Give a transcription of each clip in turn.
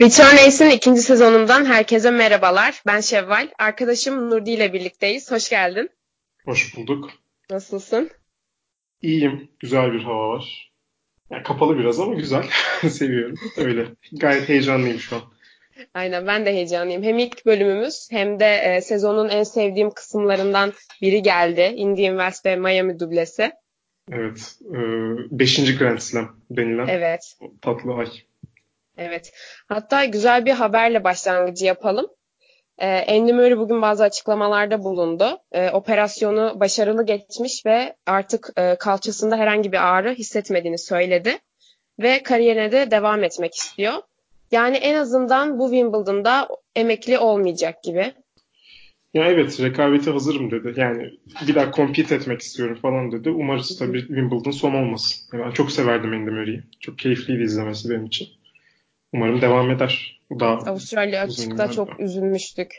Return Ace'in ikinci sezonundan herkese merhabalar. Ben Şevval. Arkadaşım Nurdi ile birlikteyiz. Hoş geldin. Hoş bulduk. Nasılsın? İyiyim. Güzel bir hava var. Yani kapalı biraz ama güzel. Seviyorum. Öyle. Gayet heyecanlıyım şu an. Aynen ben de heyecanlıyım. Hem ilk bölümümüz hem de e, sezonun en sevdiğim kısımlarından biri geldi. Indian West ve Miami dublesi. Evet. E, beşinci Grand Slam denilen evet. tatlı ay. Evet. Hatta güzel bir haberle başlangıcı yapalım. Ee, Andy Murray bugün bazı açıklamalarda bulundu. Ee, operasyonu başarılı geçmiş ve artık e, kalçasında herhangi bir ağrı hissetmediğini söyledi. Ve kariyerine de devam etmek istiyor. Yani en azından bu Wimbledon'da emekli olmayacak gibi. Ya evet rekabete hazırım dedi. Yani bir daha compete etmek istiyorum falan dedi. Umarız tabii Wimbledon son olmasın. Ben çok severdim Andy Murray'i. Çok keyifliydi izlemesi benim için. Umarım devam eder. Daha Avustralya açıkta çok üzülmüştük.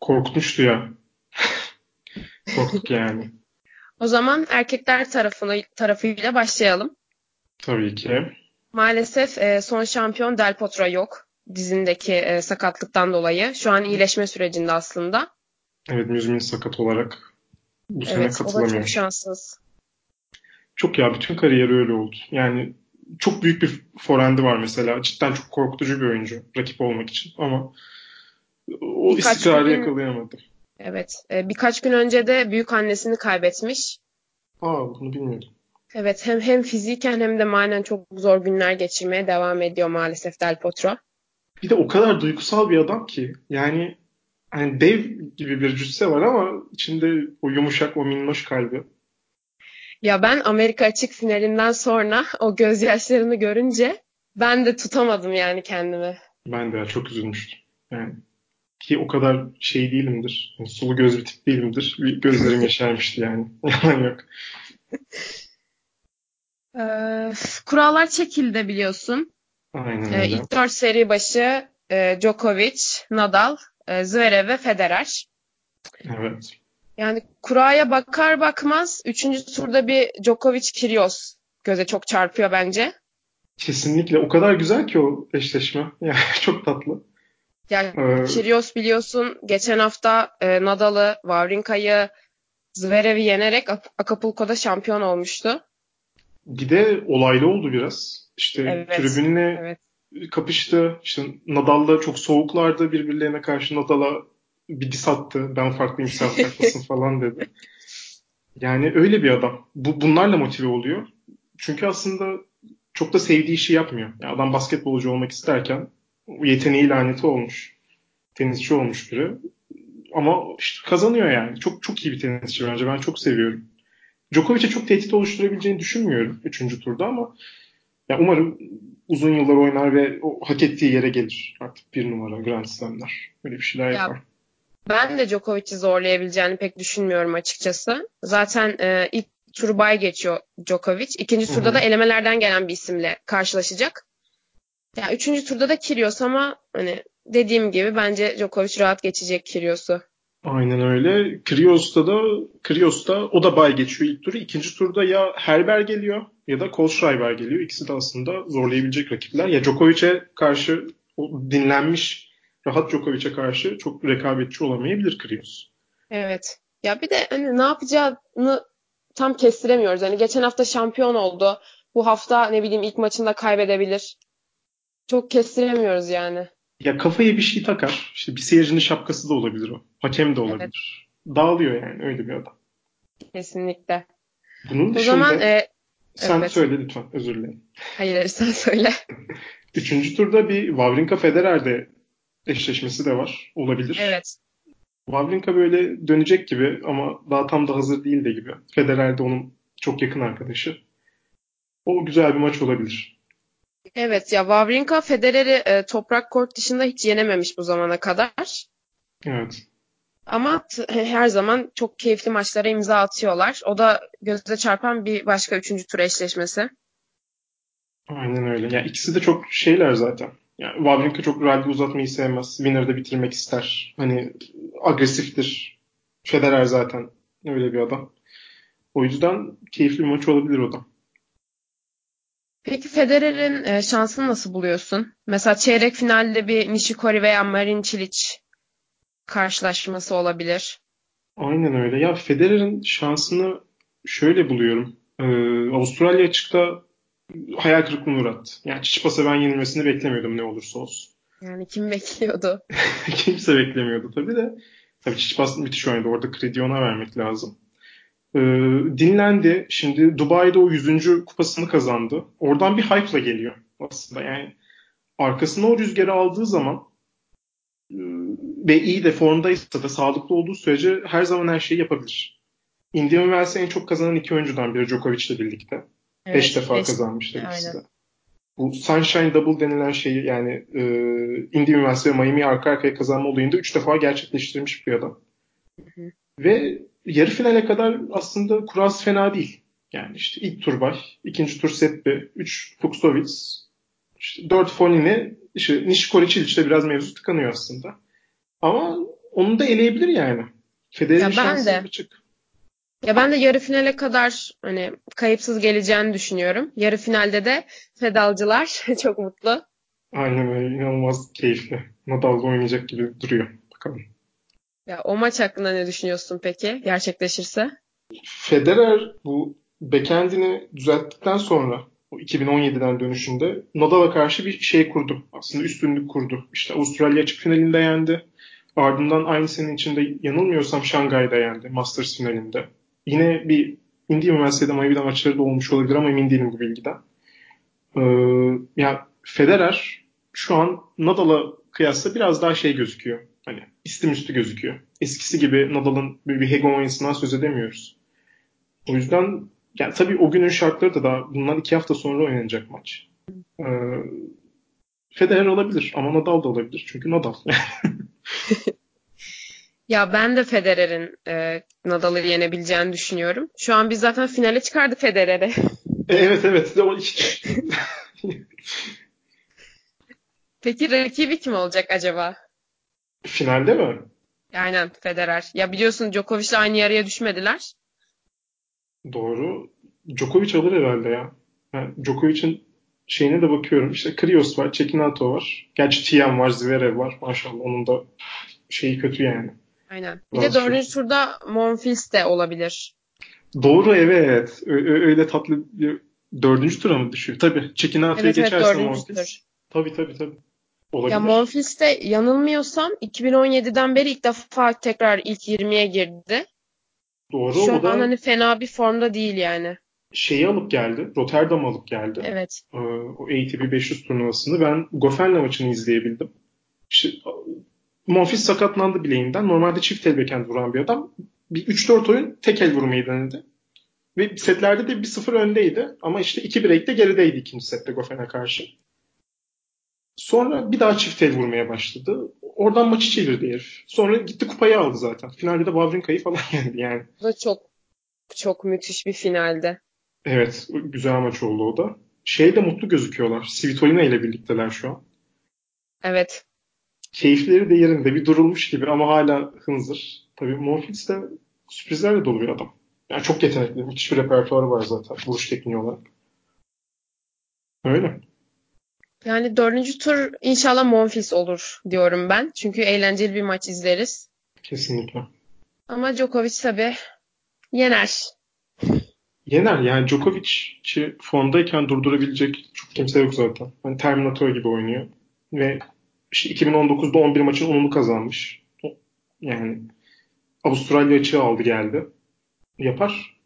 Korkutmuştu ya. Korktuk yani. O zaman erkekler tarafına, tarafıyla başlayalım. Tabii ki. Maalesef e, son şampiyon Del Potro yok. Dizindeki e, sakatlıktan dolayı. Şu an iyileşme sürecinde aslında. Evet müzmin sakat olarak bu sene evet, katılamıyor. Evet o da çok şanssız. Çok ya bütün kariyeri öyle oldu. Yani çok büyük bir forendi var mesela. Cidden çok korkutucu bir oyuncu rakip olmak için ama o birkaç istikrarı gün, yakalayamadı. Evet. E, birkaç gün önce de büyük annesini kaybetmiş. Aa bunu bilmiyordum. Evet hem hem fiziken hem de manen çok zor günler geçirmeye devam ediyor maalesef Del Potro. Bir de o kadar duygusal bir adam ki yani hani dev gibi bir cüsse var ama içinde o yumuşak o minnoş kalbi. Ya ben Amerika açık finalinden sonra o gözyaşlarını görünce ben de tutamadım yani kendimi. Ben de çok üzülmüştüm. Yani ki o kadar şey değilimdir. Yani sulu göz bir tip değilimdir. Gözlerim yaşarmıştı yani. Yalan yok. Ee, kurallar çekildi biliyorsun. Aynen ee, öyle. Ee, ilk dört seri başı e, Djokovic, Nadal, e, Zverev ve Federer. Evet. Yani kuraya bakar bakmaz üçüncü turda bir Djokovic Kyrgios göze çok çarpıyor bence. Kesinlikle. O kadar güzel ki o eşleşme. Yani çok tatlı. Yani ee, Kyrgios biliyorsun geçen hafta e, Nadal'ı, Wawrinka'yı, Zverev'i yenerek Acapulco'da şampiyon olmuştu. Bir de olaylı oldu biraz. İşte evet, tribünle evet. kapıştı. İşte Nadal'la çok soğuklardı birbirlerine karşı. Nadal'a bir dis attı. Ben farklıyım sen farklısın falan dedi. Yani öyle bir adam. Bu, bunlarla motive oluyor. Çünkü aslında çok da sevdiği işi yapmıyor. Yani adam basketbolcu olmak isterken yeteneği laneti olmuş. Tenisçi olmuş biri. Ama işte kazanıyor yani. Çok çok iyi bir tenisçi bence. Ben çok seviyorum. Djokovic'e çok tehdit oluşturabileceğini düşünmüyorum 3. turda ama ya umarım uzun yıllar oynar ve o hak ettiği yere gelir artık bir numara Grand Slam'ler. Böyle bir şeyler ya, yapar. Ben de Djokovic'i zorlayabileceğini pek düşünmüyorum açıkçası. Zaten e, ilk turu bay geçiyor Djokovic. İkinci turda Hı-hı. da elemelerden gelen bir isimle karşılaşacak. Ya yani üçüncü turda da Kyrgios ama hani dediğim gibi bence Djokovic rahat geçecek Kyrgios'u. Aynen öyle. Kyrgios'ta da Kyrgios'ta o da bay geçiyor ilk turu. İkinci turda ya Herber geliyor ya da Kohlschreiber geliyor. İkisi de aslında zorlayabilecek rakipler. Ya Djokovic'e karşı dinlenmiş rahat Djokovic'e karşı çok rekabetçi olamayabilir Kyrgios. Evet. Ya bir de hani ne yapacağını tam kestiremiyoruz. Hani geçen hafta şampiyon oldu. Bu hafta ne bileyim ilk maçında kaybedebilir. Çok kestiremiyoruz yani. Ya kafaya bir şey takar. İşte bir seyircinin şapkası da olabilir o. Hakem de olabilir. Evet. Dağılıyor yani öyle bir adam. Kesinlikle. Bunun o zaman, e, sen evet. söyle lütfen özür dilerim. Hayır sen söyle. Üçüncü turda bir Wawrinka Federer'de eşleşmesi de var. Olabilir. Evet. Wawrinka böyle dönecek gibi ama daha tam da hazır değil de gibi. Federer de onun çok yakın arkadaşı. O güzel bir maç olabilir. Evet ya Wawrinka Federer'i e, toprak kort dışında hiç yenememiş bu zamana kadar. Evet. Ama her zaman çok keyifli maçlara imza atıyorlar. O da gözde çarpan bir başka üçüncü tur eşleşmesi. Aynen öyle. Ya ikisi de çok şeyler zaten. Yani Wawrinka çok rally uzatmayı sevmez. Winner'da bitirmek ister. Hani agresiftir. Federer zaten öyle bir adam. O yüzden keyifli bir maç olabilir o da. Peki Federer'in e, şansını nasıl buluyorsun? Mesela çeyrek finalde bir Nishikori veya Marin Cilic karşılaşması olabilir. Aynen öyle. Ya Federer'in şansını şöyle buluyorum. Ee, Avustralya açıkta hayal kırıklığına uğrattı. Yani Çiçipas'a ben yenilmesini beklemiyordum ne olursa olsun. Yani kim bekliyordu? Kimse beklemiyordu tabii de. Tabii Çiçipas müthiş oynadı. Orada kredi ona vermek lazım. Ee, dinlendi. Şimdi Dubai'de o 100. kupasını kazandı. Oradan bir hype'la geliyor aslında. Yani arkasına o rüzgarı aldığı zaman e, ve iyi de formdaysa da sağlıklı olduğu sürece her zaman her şeyi yapabilir. Indian Wells'e en çok kazanan iki oyuncudan biri Djokovic'le birlikte. Evet, beş defa beş, kazanmışlar ikisi de. Bu Sunshine Double denilen şeyi yani e, Indian Wells ve Miami'yi arka arkaya kazanma olayında üç defa gerçekleştirmiş bir adam. Hı hı. Ve yarı finale kadar aslında kuraz fena değil. Yani işte ilk tur Bay, ikinci tur Seppi, üç Fuxovic, işte dört Fonini, işte Nishikori Çiliç'te biraz mevzu tıkanıyor aslında. Ama onu da eleyebilir yani. Federer'in şansı de. açık. Ya ben de yarı finale kadar hani kayıpsız geleceğini düşünüyorum. Yarı finalde de Fedalcılar çok mutlu. Aynen öyle. inanılmaz keyifli. Nadal'da oynayacak gibi duruyor. Bakalım. Ya o maç hakkında ne düşünüyorsun peki gerçekleşirse? Federer bu backend'ini düzelttikten sonra o 2017'den dönüşünde Nadal'a karşı bir şey kurdu. Aslında üstünlük kurdu. İşte Avustralya açık finalinde yendi. Ardından aynı senin içinde yanılmıyorsam Şangay'da yendi Masters finalinde. Yine bir Indian Üniversitesi'de Miami'de maçları da olmuş olabilir ama emin değilim bu bilgiden. Ee, yani Federer şu an Nadal'a kıyasla biraz daha şey gözüküyor. Hani istim üstü gözüküyor. Eskisi gibi Nadal'ın bir, bir hegemonyasından söz edemiyoruz. O yüzden yani tabii o günün şartları da daha bundan iki hafta sonra oynanacak maç. Ee, Federer olabilir ama Nadal da olabilir. Çünkü Nadal. Ya ben de Federer'in e, Nadal'ı yenebileceğini düşünüyorum. Şu an biz zaten finale çıkardık Federer'i. E, evet evet. Peki rakibi kim olacak acaba? Finalde mi? Aynen Federer. Ya biliyorsun Djokovic'le aynı yarıya düşmediler. Doğru. Djokovic alır herhalde ya. Yani Djokovic'in şeyine de bakıyorum. İşte Krios var, Çekinato var. Gerçi Tiam var, Zverev var. Maşallah onun da şeyi kötü yani. Aynen. Bir Bazı de dördüncü şey. turda Monfils de olabilir. Doğru evet. Ö- öyle tatlı bir dördüncü tura mı düşüyor? Tabii. Çekinato'yu evet, geçerse evet, Monfils. Tur. Tabii tabii tabii. Olabilir. Ya Monfils de yanılmıyorsam 2017'den beri ilk defa tekrar ilk 20'ye girdi. Doğru. Şu an da... hani fena bir formda değil yani. Şeyi alıp geldi. Rotterdam alıp geldi. Evet. Ee, o ATP 500 turnuvasını. Ben Goffen'le maçını izleyebildim. İşte, Monfils sakatlandı bileğinden. Normalde çift el backhand vuran bir adam. Bir 3-4 oyun tek el vurmayı denedi. Ve setlerde de 1-0 öndeydi. Ama işte 2 break'te gerideydi ikinci sette Goffen'e karşı. Sonra bir daha çift el vurmaya başladı. Oradan maçı çevirdi herif. Sonra gitti kupayı aldı zaten. Finalde de Wawrinka'yı falan yendi yani. Bu da çok çok müthiş bir finalde. Evet. Güzel maç oldu o da. Şey de mutlu gözüküyorlar. Svitolina ile birlikteler şu an. Evet keyifleri de yerinde bir durulmuş gibi ama hala hınzır. Tabii Monfils de sürprizlerle dolu bir adam. Yani çok yetenekli. Müthiş bir repertuarı var zaten vuruş tekniği olarak. Öyle. Yani dördüncü tur inşallah Monfils olur diyorum ben. Çünkü eğlenceli bir maç izleriz. Kesinlikle. Ama Djokovic tabii yener. Yener yani Djokovic'i formdayken durdurabilecek çok kimse yok zaten. Hani Terminator gibi oynuyor. Ve işte 2019'da 11 maçın 10'unu kazanmış. Yani Avustralya açığı aldı geldi. Yapar.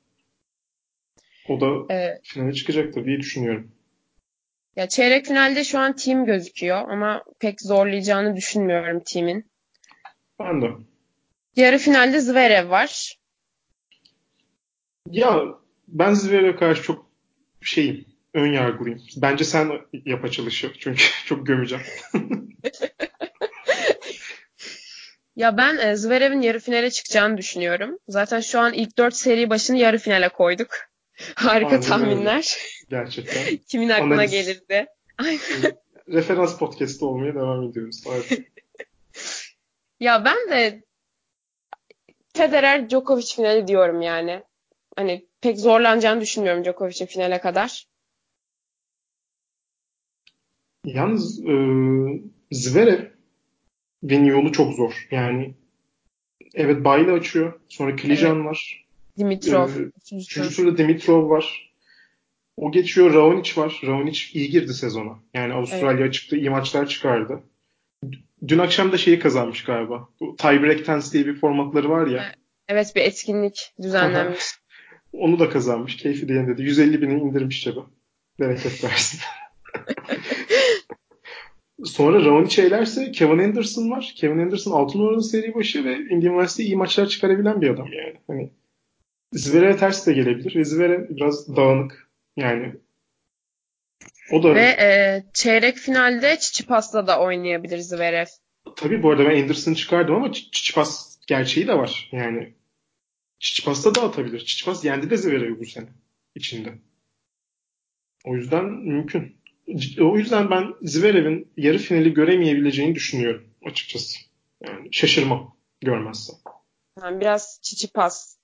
O da evet. finale çıkacaktır diye düşünüyorum. Ya çeyrek finalde şu an team gözüküyor ama pek zorlayacağını düşünmüyorum timin. Ben de. Yarı finalde Zverev var. Ya ben Zverev'e karşı çok şeyim, ön yargılıyım. Bence sen yap açılışı çünkü çok gömeceğim. ya ben e, Zverev'in yarı finale çıkacağını düşünüyorum. Zaten şu an ilk dört seri başını yarı finale koyduk. Harika Aynen tahminler. Öyle. Gerçekten. Kimin aklına Analiz. gelirdi? Referans podcast'ı olmaya devam ediyoruz. ya ben de Federer Djokovic finali diyorum yani. Hani pek zorlanacağını düşünmüyorum Djokovic'in finale kadar. Yalnız e, Zverev'in yolu çok zor. Yani evet Bayla açıyor. Sonra Klijan evet. var. Dimitrov. Ee, üçüncü turda Dimitrov var. O geçiyor. Raonic var. Raonic iyi girdi sezona. Yani Avustralya evet. çıktı. iyi maçlar çıkardı. Dün akşam da şeyi kazanmış galiba. Bu Tiebreak Tense diye bir formatları var ya. Evet bir etkinlik düzenlenmiş. Onu da kazanmış. Keyfi de dedi. 150 bini indirmiş cebe. Bereket versin. Sonra Raonic eğlerse Kevin Anderson var. Kevin Anderson altın oranı seri başı ve Indian West'te iyi maçlar çıkarabilen bir adam yani. Hani Zverev ters de gelebilir. Zverev biraz dağınık. Yani o da... Ve e, çeyrek finalde Çiçipas'la da oynayabilir Zverev. Tabii bu arada ben Anderson çıkardım ama Çiçipas gerçeği de var. Yani Çiçipas'ta da atabilir. Çiçipas yendi de Zverev'i bu sene içinde. O yüzden mümkün. O yüzden ben Zverev'in yarı finali göremeyebileceğini düşünüyorum açıkçası. Yani şaşırmam görmezsem. Yani biraz Çiçipas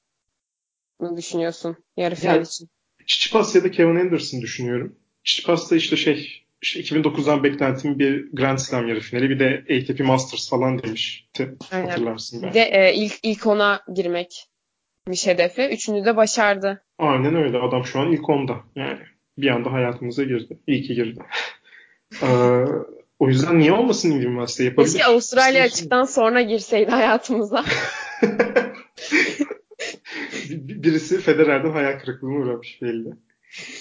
mı düşünüyorsun yarı final yani, için? Çiçipas ya da Kevin Anderson düşünüyorum. Çiçipas da işte şey işte 2009'dan beklentim bir Grand Slam yarı finali bir de ATP Masters falan demişti. Aynen. Hatırlarsın belki. Bir de e, ilk, ilk ona girmekmiş hedefi. Üçünü de başardı. Aynen öyle. Adam şu an ilk onda. Yani bir anda hayatımıza girdi. İyi ki girdi. ee, o yüzden niye olmasın Indian Wells'te yapabilir. Keşke Avustralya açıktan sonra girseydi hayatımıza. Birisi Federer'den hayal kırıklığına uğramış belli.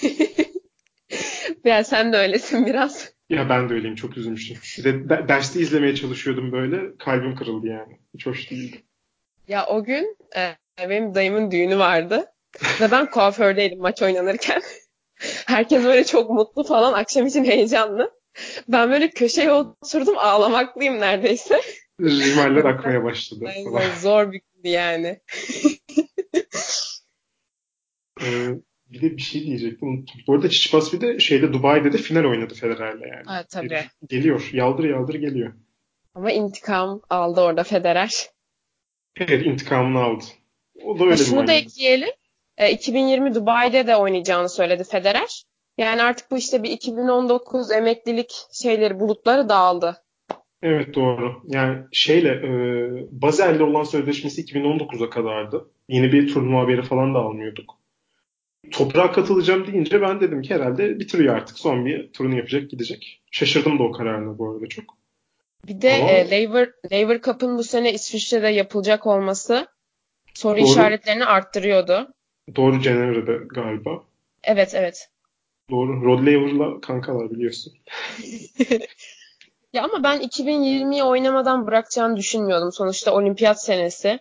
ya sen de öylesin biraz. Ya ben de öyleyim. Çok üzülmüştüm. Bir de derste izlemeye çalışıyordum böyle. Kalbim kırıldı yani. Hiç hoş değildi. Ya o gün e, benim dayımın düğünü vardı. Ve ben kuafördeydim maç oynanırken. Herkes böyle çok mutlu falan. Akşam için heyecanlı. Ben böyle köşeye oturdum ağlamaklıyım neredeyse. Rimaller akmaya başladı. Falan. Zor bir gündü yani. ee, bir de bir şey diyecektim. Bu arada Çiçipas bir de şeyde Dubai'de de final oynadı Federer'le yani. Evet tabii. Geliyor. Yaldır yaldır geliyor. Ama intikam aldı orada Federer. Evet intikamını aldı. O da öyle Şunu bir da ekleyelim. E, 2020 Dubai'de de oynayacağını söyledi Federer. Yani artık bu işte bir 2019 emeklilik şeyleri bulutları dağıldı. Evet doğru. Yani şeyle e, Bazel'le olan sözleşmesi 2019'a kadardı. Yeni bir turnuva haberi falan da almıyorduk. Toprağa katılacağım deyince ben dedim ki herhalde bitiriyor artık. Son bir turunu yapacak gidecek. Şaşırdım da o kararına bu arada çok. Bir de Ama... e, Lever, Lever Cup'ın bu sene İsviçre'de yapılacak olması soru Doğru. işaretlerini arttırıyordu. Doğru Cenevre'de galiba. Evet evet. Doğru. Rod Laver'la kankalar biliyorsun. ya ama ben 2020'yi oynamadan bırakacağını düşünmüyordum. Sonuçta olimpiyat senesi.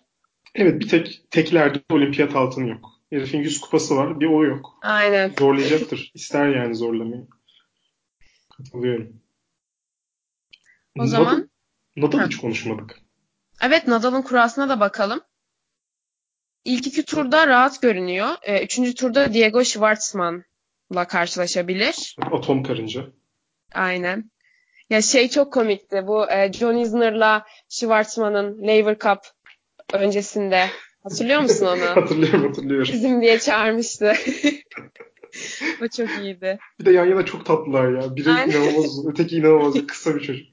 Evet bir tek teklerde olimpiyat altın yok. Herifin 100 kupası var. Bir o yok. Aynen. Zorlayacaktır. İster yani zorlamayı. Katılıyorum. O Nadal, zaman Nadal hiç konuşmadık. Evet Nadal'ın kurasına da bakalım. İlk iki turda rahat görünüyor. E, üçüncü turda Diego Schwartzman'la karşılaşabilir. Atom karınca. Aynen. Ya şey çok komikti. Bu e, John Isner'la Schwartzman'ın Lever Cup öncesinde. Hatırlıyor musun onu? hatırlıyorum hatırlıyorum. Bizim diye çağırmıştı. o çok iyiydi. Bir de yan yana çok tatlılar ya. Biri Aynen. inanılmaz öteki inanılmaz kısa bir çocuk.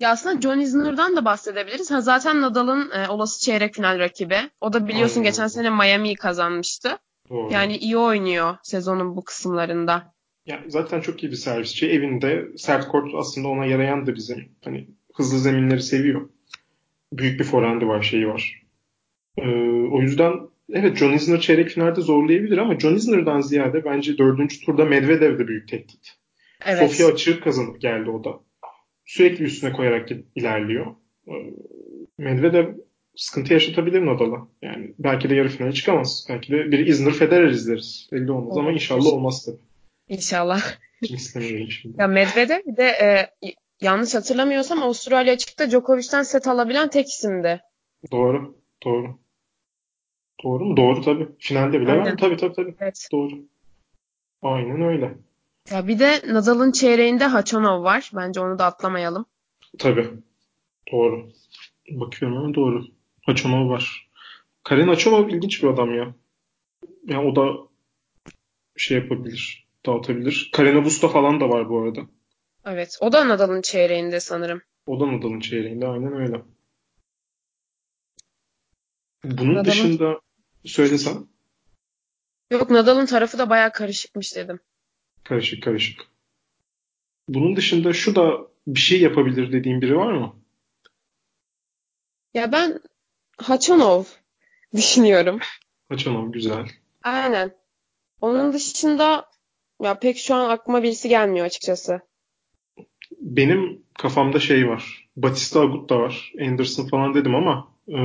Ya aslında John Isner'dan da bahsedebiliriz. Ha, zaten Nadal'ın e, olası çeyrek final rakibi. O da biliyorsun Aynen. geçen sene Miami'yi kazanmıştı. Doğru. Yani iyi oynuyor sezonun bu kısımlarında. Ya zaten çok iyi bir servisçi. Evinde sert kort aslında ona yarayan da bizim. Hani hızlı zeminleri seviyor. Büyük bir forendi var, şeyi var. Ee, o yüzden evet John Isner çeyrek finalde zorlayabilir ama John Isner'dan ziyade bence dördüncü turda Medvedev de büyük tehdit. Evet. Sofia açığı kazanıp geldi o da sürekli üstüne koyarak ilerliyor. Ee, Medvedev sıkıntı yaşatabilir Nadal'a. Yani belki de yarı finale çıkamaz. Belki de bir Isner Federer izleriz. Belli olmaz ama inşallah olmaz tabii. İnşallah. İstemiyorum şimdi. Ya Medvedev bir de e, yanlış hatırlamıyorsam Avustralya açıkta Djokovic'ten set alabilen tek isimdi. Doğru. Doğru. Doğru mu? Doğru tabii. Finalde bile Aynen. var? Tabii tabii tabii. Evet. Doğru. Aynen öyle. Ya bir de Nadal'ın çeyreğinde Hachanov var. Bence onu da atlamayalım. Tabii. Doğru. Bakıyorum ama doğru. Hachanov var. Karen Hachanov ilginç bir adam ya. Yani o da şey yapabilir. Dağıtabilir. Karena Busta falan da var bu arada. Evet. O da Nadal'ın çeyreğinde sanırım. O da Nadal'ın çeyreğinde aynen öyle. Bunun Nadal'ın... dışında söylesem. Yok Nadal'ın tarafı da bayağı karışıkmış dedim. Karışık karışık. Bunun dışında şu da bir şey yapabilir dediğin biri var mı? Ya ben Haçanov düşünüyorum. Haçanov güzel. Aynen. Onun dışında ya pek şu an aklıma birisi gelmiyor açıkçası. Benim kafamda şey var. Batista Agut da var. Anderson falan dedim ama e,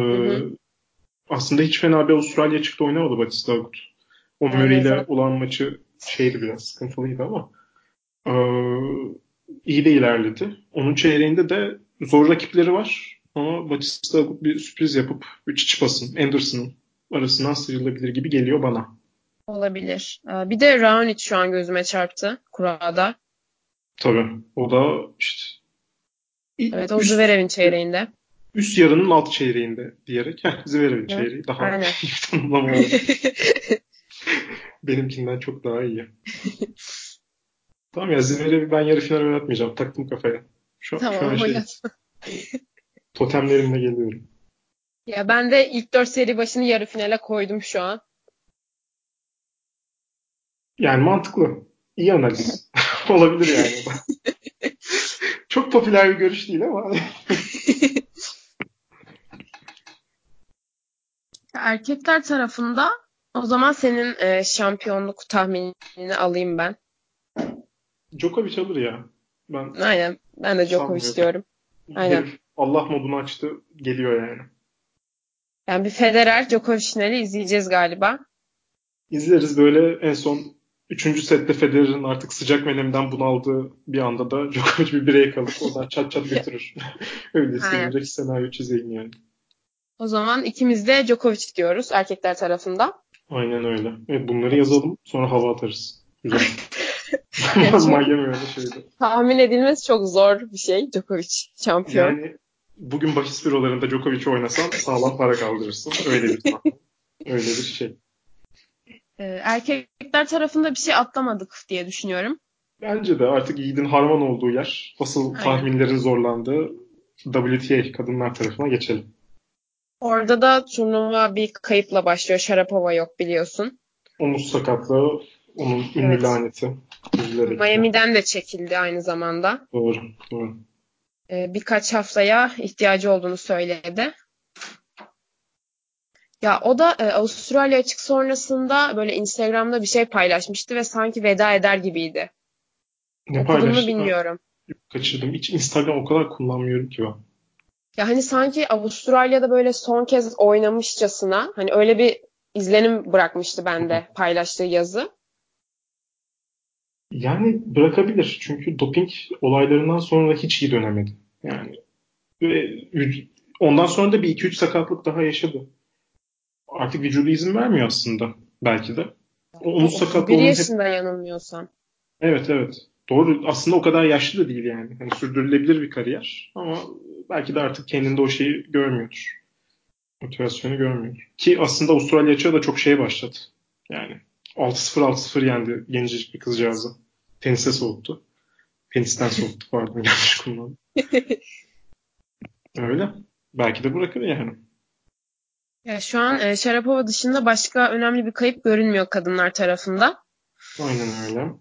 aslında hiç fena bir Avustralya çıktı oynamadı Batista Agut. O Murray ile olan maçı şeydi biraz sıkıntılıydı ama e, iyi de ilerledi. Onun çeyreğinde de zor rakipleri var. Ama Batista bir sürpriz yapıp 3 basın Anderson'ın arasından sıyrılabilir gibi geliyor bana. Olabilir. Ee, bir de Raonic şu an gözüme çarptı kurada. Tabii. O da işte Evet o üst, Zverev'in çeyreğinde. Üst yarının alt çeyreğinde diyerek. Zverev'in çeyreği. Daha Aynen. iyi tanımlama oldu. Benimkinden çok daha iyi. tamam ya Zverev'i ben yarı final oynatmayacağım. Taktım kafaya. Şu, tamam, şu an şey, totemlerimle geliyorum. Ya ben de ilk dört seri başını yarı finale koydum şu an. Yani mantıklı. İyi analiz. Olabilir yani. Çok popüler bir görüş değil ama. Erkekler tarafında o zaman senin e, şampiyonluk tahminini alayım ben. Djokovic alır ya. Ben Aynen. Ben de Djokovic diyorum. Aynen. Herif Allah modunu açtı. Geliyor yani. Yani bir Federer Djokovic finali izleyeceğiz galiba. İzleriz böyle en son Üçüncü sette Federer'in artık sıcak menemden bunaldığı bir anda da Djokovic bir bireye kalıp oradan çat çat götürür. Öyle istenecek senaryo çizeyim yani. O zaman ikimiz de Djokovic diyoruz erkekler tarafında. Aynen öyle. Evet, bunları yazalım sonra hava atarız. Güzel. Miami öyle şeydi. Tahmin edilmesi çok zor bir şey Djokovic şampiyon. Yani bugün bahis bürolarında Djokovic oynasan sağlam para kaldırırsın. Öyle bir. Öyle bir şey. Ee, erkekler tarafında bir şey atlamadık diye düşünüyorum. Bence de artık Yiğit'in harman olduğu yer, asıl Aynen. tahminlerin zorlandığı WTA kadınlar tarafına geçelim. Orada da turnuva bir kayıpla başlıyor. Sharapova yok biliyorsun. Omuz sakatlığı, onun ünlü evet. laneti. Miami'den de çekildi aynı zamanda. Doğru, doğru. Ee, birkaç haftaya ihtiyacı olduğunu söyledi. Ya o da e, Avustralya açık sonrasında böyle Instagram'da bir şey paylaşmıştı ve sanki veda eder gibiydi. Ne Okudun mu bilmiyorum. Kaçırdım. Hiç Instagram o kadar kullanmıyorum ki ben. Ya hani sanki Avustralya'da böyle son kez oynamışçasına hani öyle bir izlenim bırakmıştı bende paylaştığı yazı. Yani bırakabilir. Çünkü doping olaylarından sonra hiç iyi dönemedi. Yani ve ondan sonra da bir 2-3 sakatlık daha yaşadı artık vücudu izin vermiyor aslında belki de. O omuz sakatlığı Bir yaşında hep... yanılmıyorsam. Evet evet. Doğru. Aslında o kadar yaşlı da değil yani. Hani sürdürülebilir bir kariyer ama belki de artık kendinde o şeyi görmüyordur. Motivasyonu görmüyor. Ki aslında Avustralya açığa da çok şeye başladı. Yani 6-0 6-0 yendi gencecik bir kızcağızı. Tenise soğuttu. Tenisten soğuttu pardon yanlış kullandım. Öyle. Belki de bırakır yani. Ya şu an e, Sharapova dışında başka önemli bir kayıp görünmüyor kadınlar tarafında. Aynen öyle.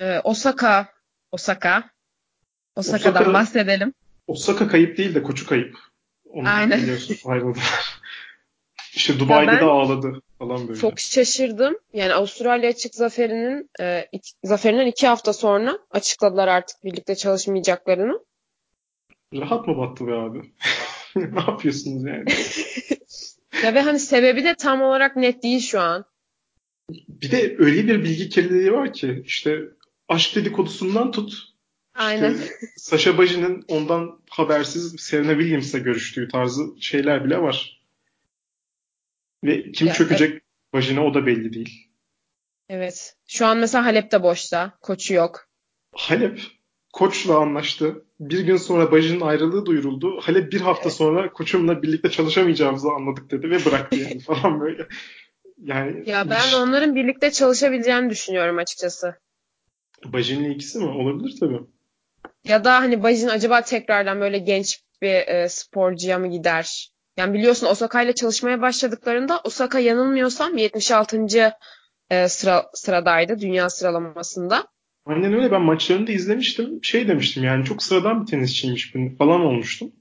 E, Osaka, Osaka. Osaka'dan Osaka, bahsedelim. Osaka kayıp değil de koçu kayıp. Onu Aynen. biliyorsun ayrıldılar. İşte Dubai'de de ağladı falan böyle. Çok şaşırdım. Yani Avustralya açık zaferinin e, iki, zaferinden iki hafta sonra açıkladılar artık birlikte çalışmayacaklarını. Rahat mı battı be abi? ne yapıyorsunuz yani? Ya ve hani sebebi de tam olarak net değil şu an. Bir de öyle bir bilgi kirliliği var ki işte aşk dedikodusundan tut. Aynen. İşte Sasha Bajin'in ondan habersiz Serena Williams'la görüştüğü tarzı şeyler bile var. Ve kim ya, çökecek evet. Bajin'e o da belli değil. Evet. Şu an mesela Halep de boşta. Koçu yok. Halep koçla anlaştı. Bir gün sonra Bajin'in ayrılığı duyuruldu. Halep bir hafta evet. sonra koçumla birlikte çalışamayacağımızı anladık dedi ve bıraktı yani falan böyle. Yani Ya ben onların birlikte çalışabileceğini düşünüyorum açıkçası. Bajin'le ikisi mi? Olabilir tabii. Ya da hani Bajin acaba tekrardan böyle genç bir e, sporcuya mı gider? Yani biliyorsun Osaka ile çalışmaya başladıklarında Osaka yanılmıyorsam 76. E, sıra sıradaydı dünya sıralamasında. Aynen öyle ben maçlarını da izlemiştim. Şey demiştim yani çok sıradan bir tenisçiymiş falan olmuştum.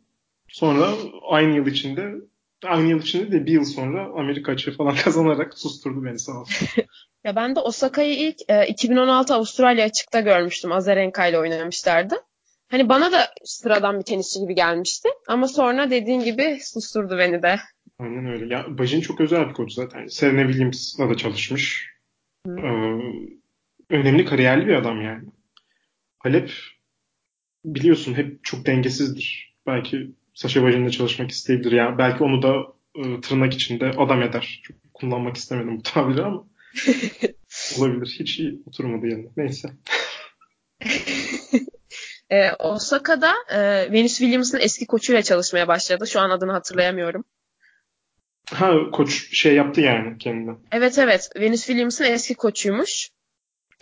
Sonra aynı yıl içinde aynı yıl içinde de bir yıl sonra Amerika açığı falan kazanarak susturdu beni sağ olsun. ya ben de Osaka'yı ilk e, 2016 Avustralya açıkta görmüştüm. Azarenka ile oynamışlardı. Hani bana da sıradan bir tenisçi gibi gelmişti. Ama sonra dediğin gibi susturdu beni de. Aynen öyle. Ya Bajin çok özel bir koç zaten. Serena Williams'la da çalışmış. Ee, önemli kariyerli bir adam yani. Halep biliyorsun hep çok dengesizdir. Belki Sasha Bajin'le çalışmak isteyebilir. Yani belki onu da e, tırnak içinde adam eder. Çok kullanmak istemedim bu tabiri ama olabilir. Hiç iyi oturmadı yanına. Neyse. e, Osaka'da e, Venus Williams'ın eski koçuyla çalışmaya başladı. Şu an adını hatırlayamıyorum. Ha koç şey yaptı yani kendine. Evet evet. Venus Williams'ın eski koçuymuş.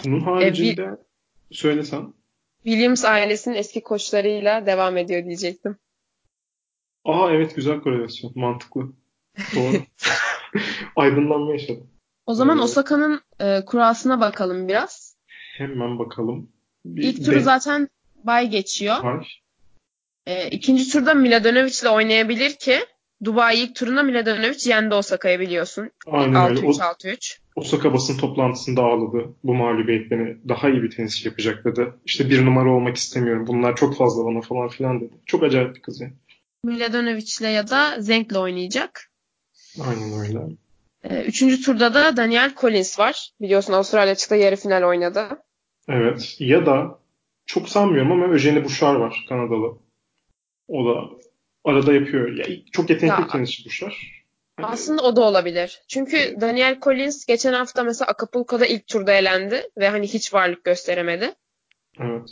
Bunun haricinde e, söylesen. Williams ailesinin eski koçlarıyla devam ediyor diyecektim. Aa evet güzel korelasyon. Mantıklı. Doğru. Aydınlanma yaşadım. O zaman ee, Osaka'nın e, kurasına bakalım biraz. Hemen bakalım. Bir İlk turu de... zaten bay geçiyor. Var. E, ikinci turda Miladinovic ile oynayabilir ki Dubai ilk turunda Miladinovic yendi Osaka'yı biliyorsun. Aynen 6-3, öyle. 6-3. Osaka basın toplantısında ağladı. Bu mağlubiyet beni daha iyi bir tenisçi yapacak dedi. İşte bir numara olmak istemiyorum. Bunlar çok fazla bana falan filan dedi. Çok acayip bir kız yani. Miladonovic'le ya da Zenk'le oynayacak. Aynen öyle. Ee, üçüncü turda da Daniel Collins var. Biliyorsun Avustralya açıkta yarı final oynadı. Evet. Ya da çok sanmıyorum ama Eugenie Bouchard var Kanadalı. O da arada yapıyor. Ya, çok yetenekli ya, tenisçi Bouchard. Aslında o da olabilir. Çünkü Daniel Collins geçen hafta mesela Acapulco'da ilk turda elendi ve hani hiç varlık gösteremedi. Evet.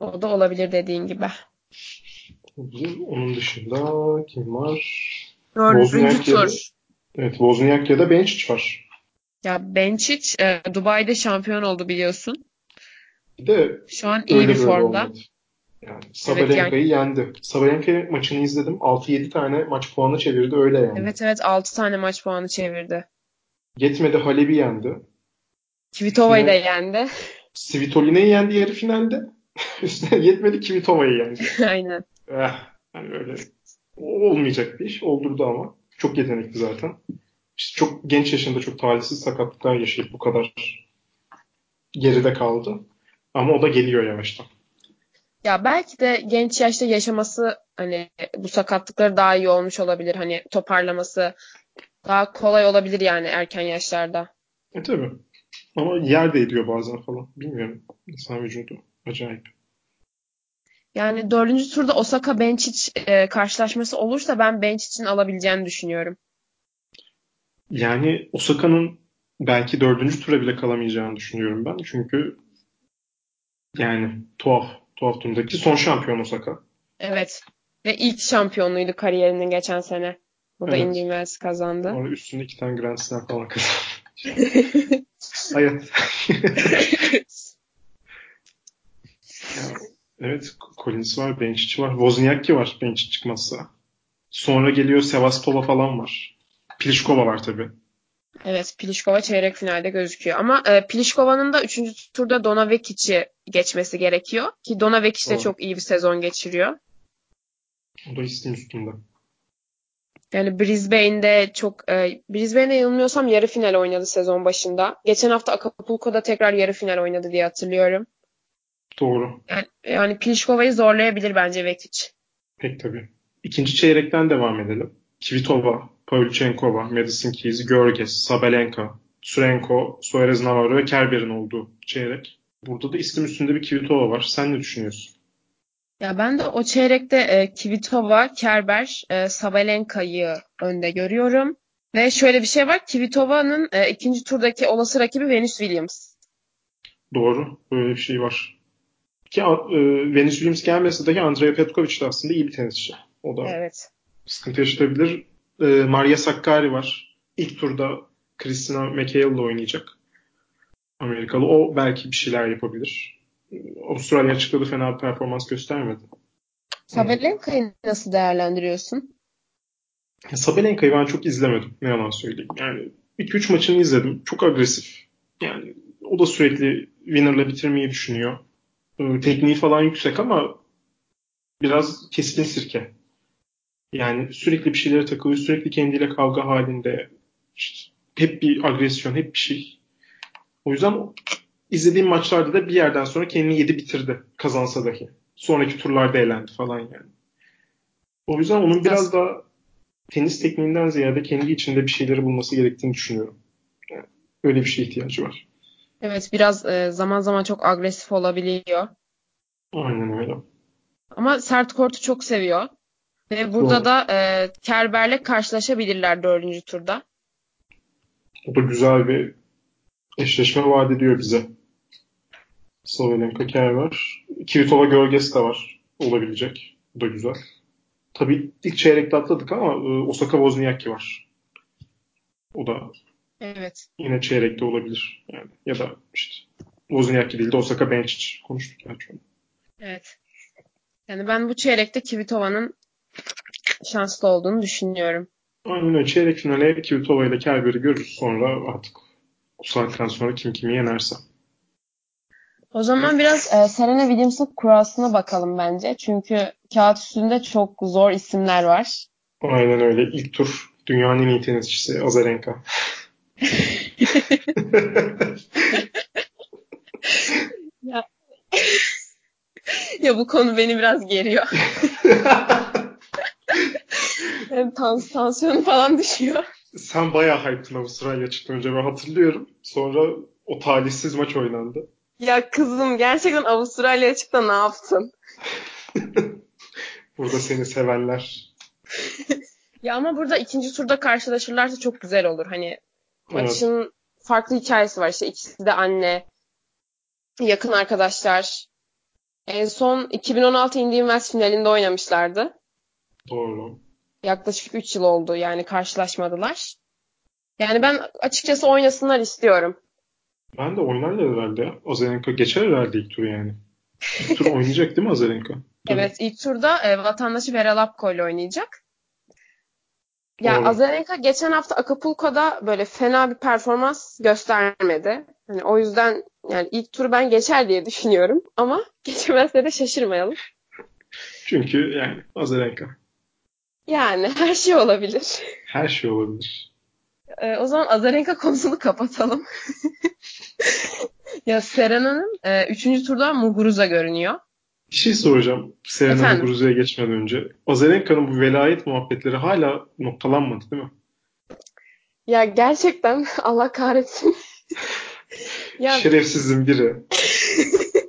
O da olabilir dediğin gibi. Onun dışında kim var? Dördüncü tur. Evet Wozniak ya da Benčić var. Ya Benčić e, Dubai'de şampiyon oldu biliyorsun. Bir de şu an iyi bir formda. Yani Sabalenka'yı evet, yani... yendi. Sabalenka maçını izledim. 6-7 tane maç puanı çevirdi öyle yani. Evet evet 6 tane maç puanı çevirdi. Yetmedi Halep'i yendi. Kvitova'yı da yendi. Svitolina'yı yendi yarı finalde. Üstüne yetmedi Kvitova'yı yendi. Aynen. Eh, yani öyle olmayacak bir iş. Oldurdu ama. Çok yetenekli zaten. İşte çok genç yaşında çok talihsiz sakatlıklar yaşayıp bu kadar geride kaldı. Ama o da geliyor yavaştan. Ya belki de genç yaşta yaşaması hani bu sakatlıkları daha iyi olmuş olabilir. Hani toparlaması daha kolay olabilir yani erken yaşlarda. E tabi. Ama yer de ediyor bazen falan. Bilmiyorum. İnsan vücudu. Acayip. Yani dördüncü turda Osaka Benčić e, karşılaşması olursa ben Benčić'in alabileceğini düşünüyorum. Yani Osaka'nın belki dördüncü tura bile kalamayacağını düşünüyorum ben. Çünkü yani tuhaf. Tuhaf turnudaki son şampiyon Osaka. Evet. Ve ilk şampiyonluğuydu kariyerinin geçen sene. Bu da evet. Indian Wells kazandı. Sonra üstünde iki tane Grand Slam falan kazandı. Hayat. Evet Collins var, Benčić var. Wozniacki var Benčić çıkmazsa. Sonra geliyor Sevastova falan var. Pliskova var tabii. Evet Pliskova çeyrek finalde gözüküyor. Ama e, Pliskova'nın da 3. turda Dona Vekic'i geçmesi gerekiyor. Ki Dona Vekic de çok iyi bir sezon geçiriyor. O da isteğin üstünde. Yani Brisbane'de çok e, Brisbane'de yanılmıyorsam yarı final oynadı sezon başında. Geçen hafta Acapulco'da tekrar yarı final oynadı diye hatırlıyorum. Doğru. Yani, yani Pliškova'yı zorlayabilir bence Vekic. Pek tabii. İkinci çeyrekten devam edelim. Kvitova, Pavlyuchenkova, Madison Keys, Görges, Sabalenka, Surenko, Suarez Navarro ve Kerber'in olduğu çeyrek. Burada da isim üstünde bir Kvitova var. Sen ne düşünüyorsun? Ya ben de o çeyrekte e, Kvitova, Kerber, e, Sabalenka'yı önde görüyorum. Ve şöyle bir şey var. Kvitova'nın e, ikinci turdaki olası rakibi Venus Williams. Doğru. Böyle bir şey var. Ki e, Venus Williams gelmese dahi Andrea Petkovic de aslında iyi bir tenisçi. O da evet. sıkıntı yaşatabilir. E, Maria Sakkari var. İlk turda Christina McHale ile oynayacak. Amerikalı. O belki bir şeyler yapabilir. Avustralya açıkladı fena bir performans göstermedi. Sabalenka'yı nasıl değerlendiriyorsun? Sabalenka'yı ben çok izlemedim. Ne yalan söyleyeyim. Yani 2-3 maçını izledim. Çok agresif. Yani o da sürekli winner'la bitirmeyi düşünüyor. Ee, tekniği falan yüksek ama biraz keskin sirke. Yani sürekli bir şeylere takılıyor. Sürekli kendiyle kavga halinde. İşte hep bir agresyon, hep bir şey. O yüzden izlediğim maçlarda da bir yerden sonra kendini yedi bitirdi kazansa dahi. Sonraki turlarda eğlendi falan yani. O yüzden onun biraz daha tenis tekniğinden ziyade kendi içinde bir şeyleri bulması gerektiğini düşünüyorum. Yani öyle bir şeye ihtiyacı var. Evet biraz e, zaman zaman çok agresif olabiliyor. Aynen öyle. Ama sert kortu çok seviyor. Ve burada Doğru. da e, Kerber'le karşılaşabilirler dördüncü turda. O da güzel bir eşleşme vaat ediyor bize. Sabalenka Kerber. Kvitova gölgesi de var. Olabilecek. Bu da güzel. Tabii ilk çeyrekte atladık ama e, Osaka Wozniacki var. O da evet. yine çeyrekte olabilir. Yani ya da işte Wozniacki değil de Osaka Benčić konuştuk gerçi onu. Evet. Yani ben bu çeyrekte Kvitova'nın şanslı olduğunu düşünüyorum. Aynen öyle. Çeyrek finale Kvitova ile Kerber'i görürüz. Sonra artık o saatten sonra kim kimi yenerse. O zaman biraz e, Serena Williams'ın kurasına bakalım bence. Çünkü kağıt üstünde çok zor isimler var. Aynen öyle. İlk tur dünyanın en iyi tenisçisi Azarenka. Ya. ya bu konu beni biraz geriyor. yani tans tansiyonu falan düşüyor. Sen bayağı hype'tın Avustralya çıktı önce ben hatırlıyorum. Sonra o talihsiz maç oynandı. Ya kızım gerçekten Avustralya açıkta ne yaptın? burada seni sevenler. ya ama burada ikinci turda karşılaşırlarsa çok güzel olur. Hani maçın evet. farklı hikayesi var. İşte ikisi de anne, yakın arkadaşlar. En son 2016 Indian Wells finalinde oynamışlardı. Doğru. Yaklaşık 3 yıl oldu yani karşılaşmadılar. Yani ben açıkçası oynasınlar istiyorum. Ben de oynarlar herhalde. Azarenka geçer herhalde ilk turu yani. İlk tur oynayacak değil mi Azarenka? evet ilk turda e, vatandaşı Veralapko ile oynayacak. Ya Doğru. Azarenka geçen hafta Acapulco'da böyle fena bir performans göstermedi. Hani o yüzden yani ilk turu ben geçer diye düşünüyorum ama geçemezse de şaşırmayalım. Çünkü yani Azarenka. Yani her şey olabilir. Her şey olabilir. Ee, o zaman Azarenka konusunu kapatalım. ya Serena'nın e, üçüncü turda Muguruza görünüyor. Bir şey soracağım Serena Muguruza'ya geçmeden önce. Azarenka'nın bu velayet muhabbetleri hala noktalanmadı değil mi? Ya gerçekten Allah kahretsin. ya... Şerefsizin biri.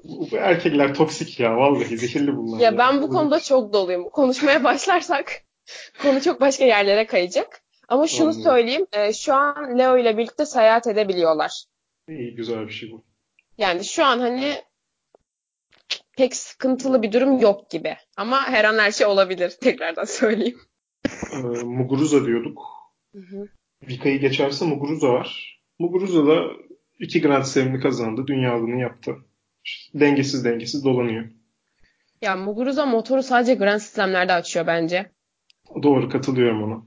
bu erkekler toksik ya vallahi zehirli bunlar. Ya, ya ben bu konuda çok doluyum. Konuşmaya başlarsak konu çok başka yerlere kayacak. Ama şunu Anladım. söyleyeyim. E, şu an Leo ile birlikte seyahat edebiliyorlar. İyi güzel bir şey bu. Yani şu an hani pek sıkıntılı bir durum yok gibi. Ama her an her şey olabilir. Tekrardan söyleyeyim. Ee, Muguruza diyorduk. Hı hı. Vika'yı geçerse Muguruza var. Muguruza da iki Grand Slam'ini kazandı. Dünyalığını yaptı. İşte dengesiz dengesiz dolanıyor. Ya Muguruza motoru sadece Grand Slam'lerde açıyor bence. Doğru katılıyorum ona.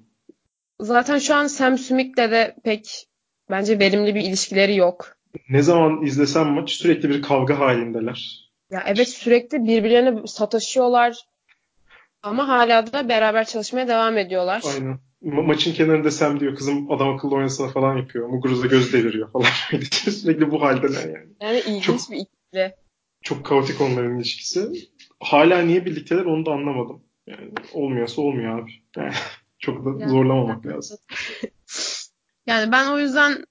Zaten şu an Sam Smith'le de pek bence verimli bir ilişkileri yok. Ne zaman izlesem maç sürekli bir kavga halindeler. Ya evet sürekli birbirlerine sataşıyorlar. Ama hala da beraber çalışmaya devam ediyorlar. Aynen. Ma- maçın kenarında Sam diyor kızım adam akıllı oynasana falan yapıyor. Muguruza göz deviriyor falan. sürekli bu haldeler yani. Yani ilginç çok, bir ikili. Çok kaotik onların ilişkisi. Hala niye birlikteler onu da anlamadım. Yani olmuyorsa olmuyor abi. Yani çok da yani, zorlamamak lazım. yani ben o yüzden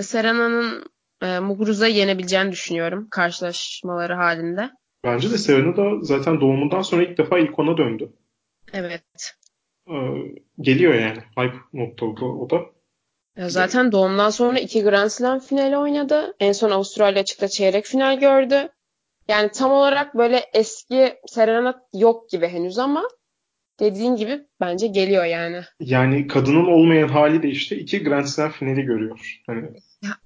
Serena'nın e, Muguruza'yı yenebileceğini düşünüyorum karşılaşmaları halinde. Bence de Serena da zaten doğumundan sonra ilk defa ilk ona döndü. Evet. Ee, geliyor yani. Hype nokta o da. Ya zaten doğumdan sonra iki Grand Slam finali oynadı. En son Avustralya açıkta çeyrek final gördü. Yani tam olarak böyle eski Serena yok gibi henüz ama dediğin gibi bence geliyor yani. Yani kadının olmayan hali de işte iki Grand Slam finali görüyor. Hani...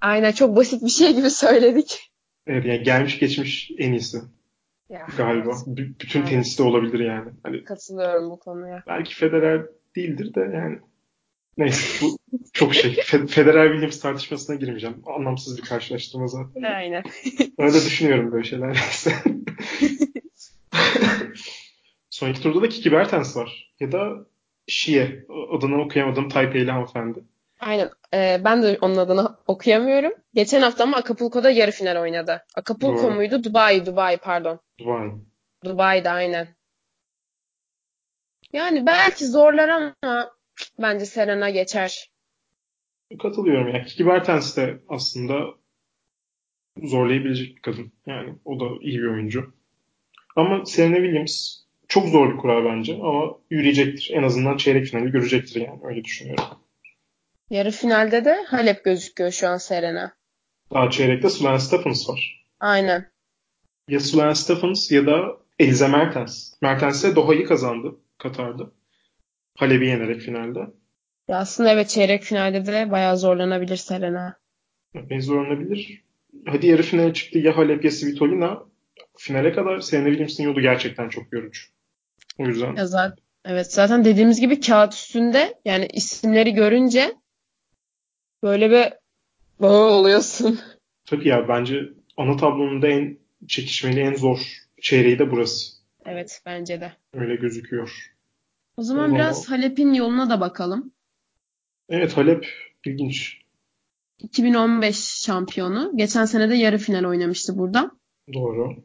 Aynen çok basit bir şey gibi söyledik. Evet yani gelmiş geçmiş en iyisi. Ya, galiba. Evet. B- bütün evet. teniste olabilir yani. Hani, Katılıyorum bu konuya. Belki Federer değildir de yani Neyse bu çok şey. Federer Williams tartışmasına girmeyeceğim. Anlamsız bir karşılaştırma zaten. Aynen. Öyle düşünüyorum böyle şeyler. Son iki turda da Kiki Bertens var. Ya da Şie. Adını okuyamadım. Taipei'li hanımefendi. Aynen. Ee, ben de onun adını okuyamıyorum. Geçen hafta ama Acapulco'da yarı final oynadı. Acapulco Doğru. muydu? Dubai, Dubai pardon. Dubai. Dubai'de aynen. Yani belki zorlar ama bence Serena geçer. Katılıyorum ya. Kiki Bertens de aslında zorlayabilecek bir kadın. Yani o da iyi bir oyuncu. Ama Serena Williams çok zor bir kura bence ama yürüyecektir. En azından çeyrek finali görecektir yani öyle düşünüyorum. Yarı finalde de Halep gözüküyor şu an Serena. Daha çeyrekte Sloane Stephens var. Aynen. Ya Sloane Stephens ya da Eliza Mertens. Mertens de Doha'yı kazandı Katar'da. Halep'i yenerek finalde. Ya aslında evet çeyrek finalde de bayağı zorlanabilir Serena. Evet, zorlanabilir. Hadi yarı finale çıktı ya Halep ya Svitolina. Finale kadar Serena Williams'ın yolu gerçekten çok yorucu. O yüzden. Ya zaten, evet zaten dediğimiz gibi kağıt üstünde yani isimleri görünce böyle bir bağ oluyorsun. Tabii ya bence ana tablonun da en çekişmeli, en zor çeyreği de burası. Evet bence de. Öyle gözüküyor. O zaman o biraz Halep'in yoluna da bakalım. Evet Halep ilginç. 2015 şampiyonu. Geçen sene de yarı final oynamıştı burada. Doğru.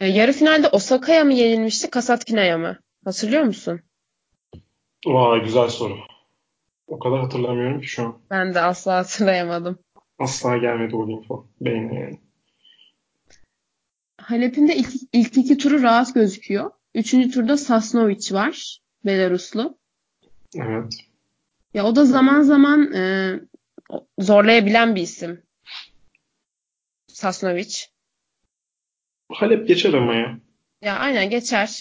E, yarı finalde Osaka'ya mı yenilmişti, Kasatkina'ya mı? Hatırlıyor musun? Vay güzel soru. O kadar hatırlamıyorum ki şu an. Ben de asla hatırlayamadım. Asla gelmedi o info. Beynime yani. Halep'in de ilk, ilk iki turu rahat gözüküyor. Üçüncü turda Sasnovic var. Belaruslu. Evet. Ya o da zaman zaman e, zorlayabilen bir isim. Sasnovic. Halep geçer ama ya. Ya aynen geçer.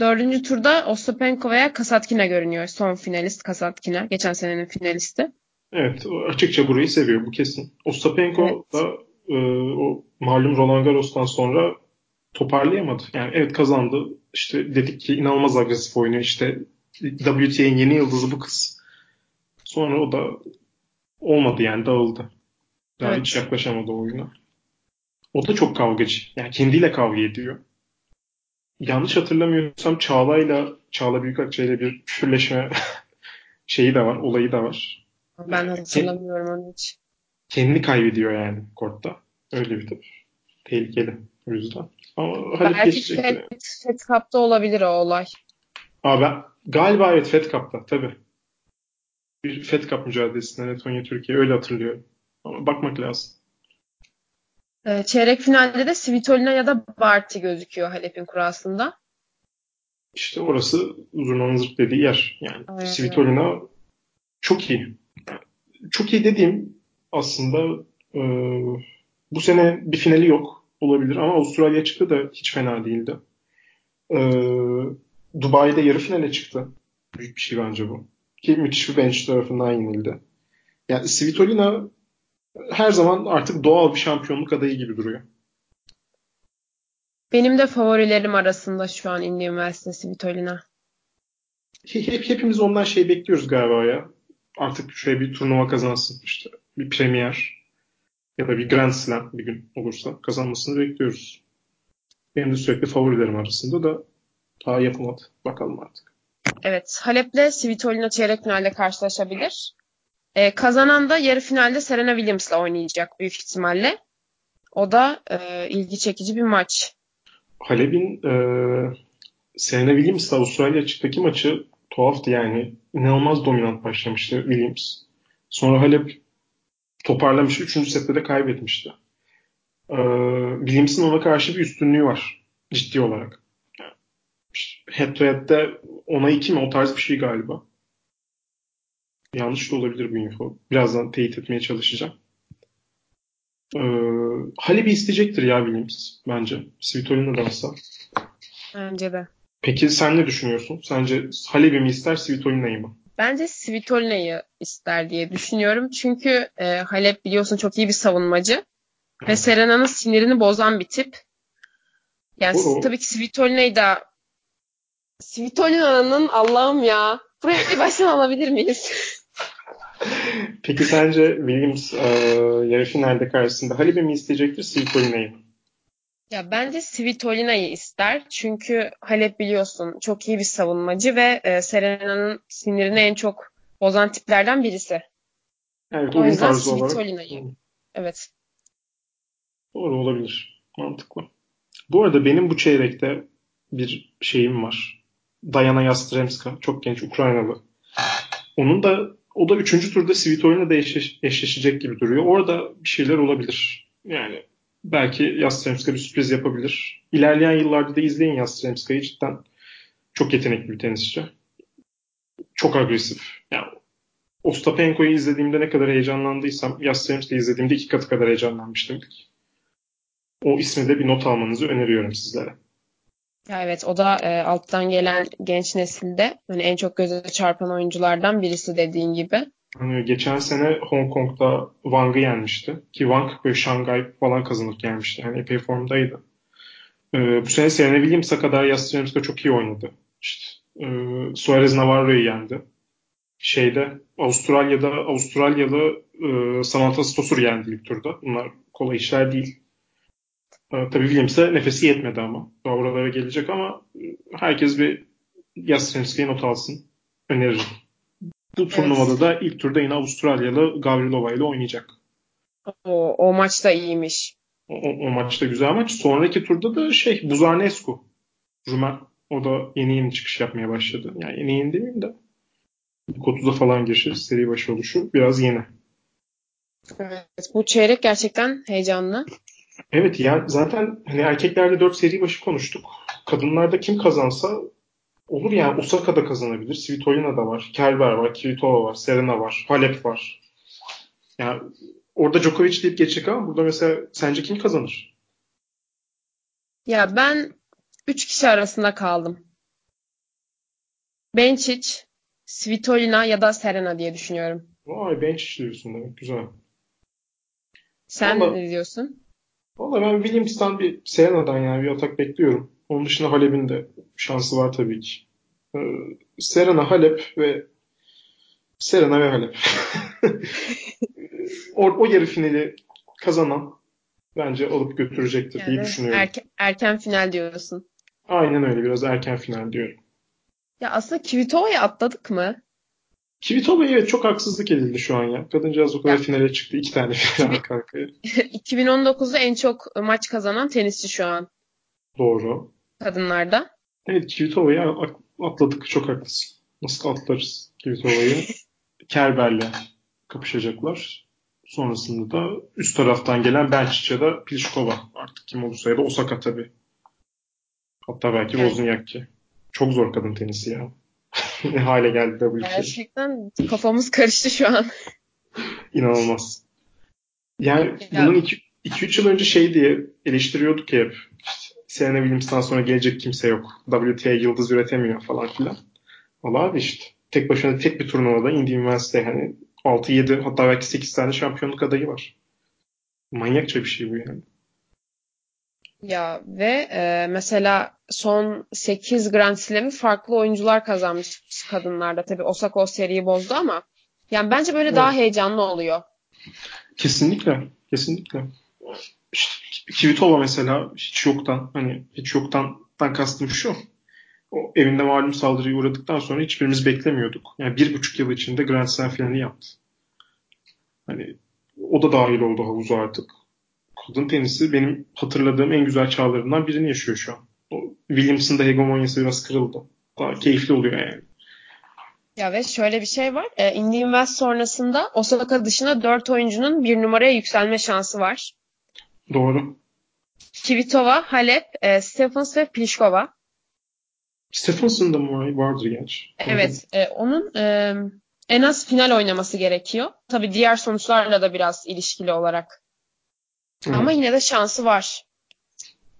Dördüncü turda Ostapenko veya Kasatkina görünüyor. Son finalist Kasatkina. Geçen senenin finalisti. Evet. Açıkça burayı seviyor. Bu kesin. Ostapenko evet. da e, o malum Roland Garros'tan sonra toparlayamadı. Yani evet kazandı. İşte dedik ki inanılmaz agresif oynuyor. İşte WTA'nin yeni yıldızı bu kız. Sonra o da olmadı yani dağıldı. Daha evet. hiç yaklaşamadı oyuna. O da çok kavgacı. Yani kendiyle kavga ediyor. Yanlış hatırlamıyorsam Çağla'yla Çağla Büyükakça ile bir küfürleşme şeyi de var, olayı da var. Ben hatırlamıyorum onu hiç. Kendini kaybediyor yani kortta. Öyle bir tip. Tehlikeli o yüzden. Ama Halep Belki Fed, Fed Cup'ta olabilir o olay. Abi ben, galiba evet Fed Cup'ta tabii. Bir Fed Cup mücadelesinden Letonya Türkiye öyle hatırlıyorum. Ama bakmak lazım. Ee, çeyrek finalde de Svitolina ya da Barty gözüküyor Halep'in kurasında. İşte orası Zurna'nın zırt dediği yer. Yani Aynen. Svitolina çok iyi. Çok iyi dediğim aslında e, bu sene bir finali yok olabilir ama Avustralya çıktı da hiç fena değildi. E, Dubai'de yarı finale çıktı. Büyük bir şey bence bu. Ki müthiş bir bench tarafından yenildi. Yani Svitolina her zaman artık doğal bir şampiyonluk adayı gibi duruyor. Benim de favorilerim arasında şu an Indian Wells'te Svitolina. Hep, hepimiz ondan şey bekliyoruz galiba ya. Artık şöyle bir turnuva kazansın işte. Bir premier ya da bir Grand Slam bir gün olursa kazanmasını bekliyoruz. Benim de sürekli favorilerim arasında da daha yapılmadı. Bakalım artık. Evet. Halep'le Svitolina çeyrek finalde karşılaşabilir. Ee, kazanan da yarı finalde Serena Williams'la oynayacak büyük ihtimalle. O da e, ilgi çekici bir maç. Halep'in e, Serena Williams'la Avustralya açıktaki maçı tuhaftı yani. İnanılmaz dominant başlamıştı Williams. Sonra Halep toparlamış. Üçüncü sette de kaybetmişti. Ee, Williams'ın ona karşı bir üstünlüğü var. Ciddi olarak. Head to head'de ona iki mi? O tarz bir şey galiba. Yanlış da olabilir bu info. Birazdan teyit etmeye çalışacağım. Ee, Halep'i isteyecektir ya Williams bence. Svitolina da olsa. Bence de. Peki sen ne düşünüyorsun? Sence Halep'i mi ister Svitolina'yı mı? Bence Svitolina'yı ister diye düşünüyorum. Çünkü e, Halep biliyorsun çok iyi bir savunmacı. Ve Serena'nın sinirini bozan bir tip. Yani o, tabii ki Svitolina'yı da Svitolina'nın Allah'ım ya. Buraya bir baştan alabilir miyiz? Peki sence Williams e, yarı finalde karşısında Halil'i mi isteyecektir Svitolina'yı mı? Ya bence Svitolina'yı ister. Çünkü Halep biliyorsun çok iyi bir savunmacı ve e, Serena'nın sinirini en çok bozan tiplerden birisi. Evet, o yüzden Svitolina'yı. Evet. Doğru olabilir. Mantıklı. Bu arada benim bu çeyrekte bir şeyim var. Dayana Yastremska. Çok genç Ukraynalı. Onun da o da üçüncü turda Svitolina'da eşleş, eşleşecek gibi duruyor. Orada bir şeyler olabilir. Yani belki Yastremska bir sürpriz yapabilir. İlerleyen yıllarda da izleyin Yastremska'yı. Cidden çok yetenekli bir tenisçi. Çok agresif. Yani Ostapenko'yu izlediğimde ne kadar heyecanlandıysam Yastremska'yı izlediğimde iki katı kadar heyecanlanmıştım. O ismi de bir not almanızı öneriyorum sizlere. Ya evet o da e, alttan gelen genç nesilde hani en çok göze çarpan oyunculardan birisi dediğin gibi. Hani geçen sene Hong Kong'da Wang'ı yenmişti. Ki Wang böyle Şangay falan kazanıp gelmişti. Yani epey formdaydı. Ee, bu sene Serena Williams'a kadar Yastremska çok iyi oynadı. İşte, e, Suarez Navarro'yu yendi. Şeyde Avustralya'da Avustralyalı e, Samantha Stosur yendi ilk turda. Bunlar kolay işler değil. E, tabii Williams'e nefesi yetmedi ama. Oralara gelecek ama herkes bir Yastremski'ye not alsın. Öneririm. Bu turnuvada evet. da ilk turda yine Avustralyalı Gavrilova ile oynayacak. O, o maç da iyiymiş. O, o, o maç da güzel maç. Sonraki turda da şey Buzanescu. Rumen. O da yeni yeni çıkış yapmaya başladı. Yani yeni yeni demeyeyim de. İlk 30'a falan girişir. Seri başı oluşu biraz yeni. Evet. Bu çeyrek gerçekten heyecanlı. Evet ya zaten hani erkeklerde 4 seri başı konuştuk. Kadınlarda kim kazansa olur yani Osaka da kazanabilir. Svitolina da var. Kerber var. Kvitova var. Serena var. Halep var. Yani orada Djokovic deyip geçecek ama burada mesela sence kim kazanır? Ya ben 3 kişi arasında kaldım. Benčić, Svitolina ya da Serena diye düşünüyorum. Vay Benčić diyorsun demek. Güzel. Sen Vallahi, ne diyorsun? Valla ben Williams'tan bir Serena'dan yani bir atak bekliyorum. Onun dışında Halep'in de şansı var tabii ki. Ee, Serena, Halep ve Serena ve Halep. o, o yarı finali kazanan bence alıp götürecektir yani, diye düşünüyorum. Erken, erken final diyorsun. Aynen öyle biraz erken final diyorum. Ya aslında Kvitova'yı atladık mı? Kvitova'ya evet çok haksızlık edildi şu an ya. Kadıncağız o kadar ya. finale çıktı. iki tane final arka arkaya. 2019'da en çok maç kazanan tenisçi şu an. Doğru. Kadınlarda. Evet Kvitova'yı atladık. Çok haklısın. Nasıl atlarız Kvitova'yı? Kerber'le kapışacaklar. Sonrasında da üst taraftan gelen Benčić ya da Pliskova artık kim olursa ya da Osaka tabii. Hatta belki evet. Wozniacki. Çok zor kadın tenisi ya. ne hale geldi WTA. Gerçekten kafamız karıştı şu an. İnanılmaz. Yani ya. bunun 2-3 yıl önce şey diye eleştiriyorduk hep. İşte Serena Williams'tan sonra gelecek kimse yok. WTA yıldız üretemiyor falan filan. Valla abi işte tek başına tek bir turnuvada Indian Wells'te hani 6-7 hatta belki 8 tane şampiyonluk adayı var. Manyakça bir şey bu yani. Ya ve e, mesela son 8 Grand Slam'i farklı oyuncular kazanmış kadınlarda. Tabii Osaka o seriyi bozdu ama yani bence böyle evet. daha heyecanlı oluyor. Kesinlikle. Kesinlikle. Kvitova mesela hiç yoktan hani hiç yoktan ben kastım şu. O evinde malum saldırıya uğradıktan sonra hiçbirimiz beklemiyorduk. Yani bir buçuk yıl içinde Grand Slam finali yaptı. Hani o da dahil oldu havuzu artık kadın tenisi benim hatırladığım en güzel çağlarından birini yaşıyor şu an. O Williams'ın da hegemonyası biraz kırıldı. Daha keyifli oluyor yani. Ya ve şöyle bir şey var. E, Indian Wells sonrasında Osaka dışında 4 oyuncunun bir numaraya yükselme şansı var. Doğru. Kvitova, Halep, e, Stephens ve Pliskova. Stephens'ın da mı vardır gerçi? Evet. E, onun e, en az final oynaması gerekiyor. Tabii diğer sonuçlarla da biraz ilişkili olarak Evet. Ama yine de şansı var.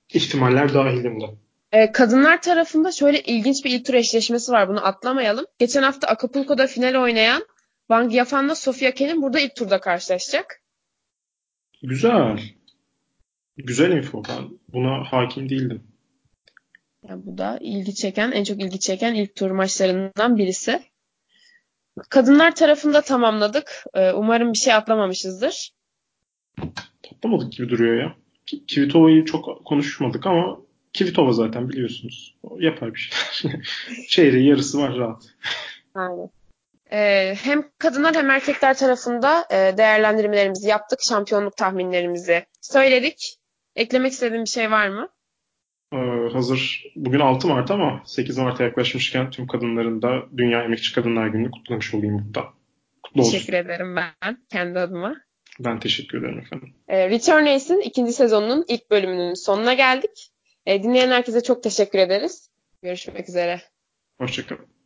İhtimaller dahilinde. Ee, kadınlar tarafında şöyle ilginç bir ilk tur eşleşmesi var. Bunu atlamayalım. Geçen hafta Acapulco'da final oynayan Wang Yafan'la Sofia Kenin burada ilk turda karşılaşacak. Güzel. Güzel info. Ben buna hakim değildim. Ya bu da ilgi çeken, en çok ilgi çeken ilk tur maçlarından birisi. Kadınlar tarafında tamamladık. Ee, umarım bir şey atlamamışızdır. Atlamadık gibi duruyor ya. Kivitova'yı çok konuşmadık ama Kivitova zaten biliyorsunuz. O yapar bir şey. Çeyreği yarısı var rahat. Aynen. Ee, hem kadınlar hem erkekler tarafında e, değerlendirmelerimizi yaptık. Şampiyonluk tahminlerimizi söyledik. Eklemek istediğin bir şey var mı? Ee, hazır bugün 6 Mart ama 8 Mart'a yaklaşmışken tüm kadınların da Dünya Emekçi Kadınlar Günü'nü kutlamış olayım burada. Kutlu teşekkür olsun. ederim ben kendi adıma. Ben teşekkür ederim efendim. Ee, Return Race'in ikinci sezonunun ilk bölümünün sonuna geldik. Ee, dinleyen herkese çok teşekkür ederiz. Görüşmek üzere. Hoşçakalın.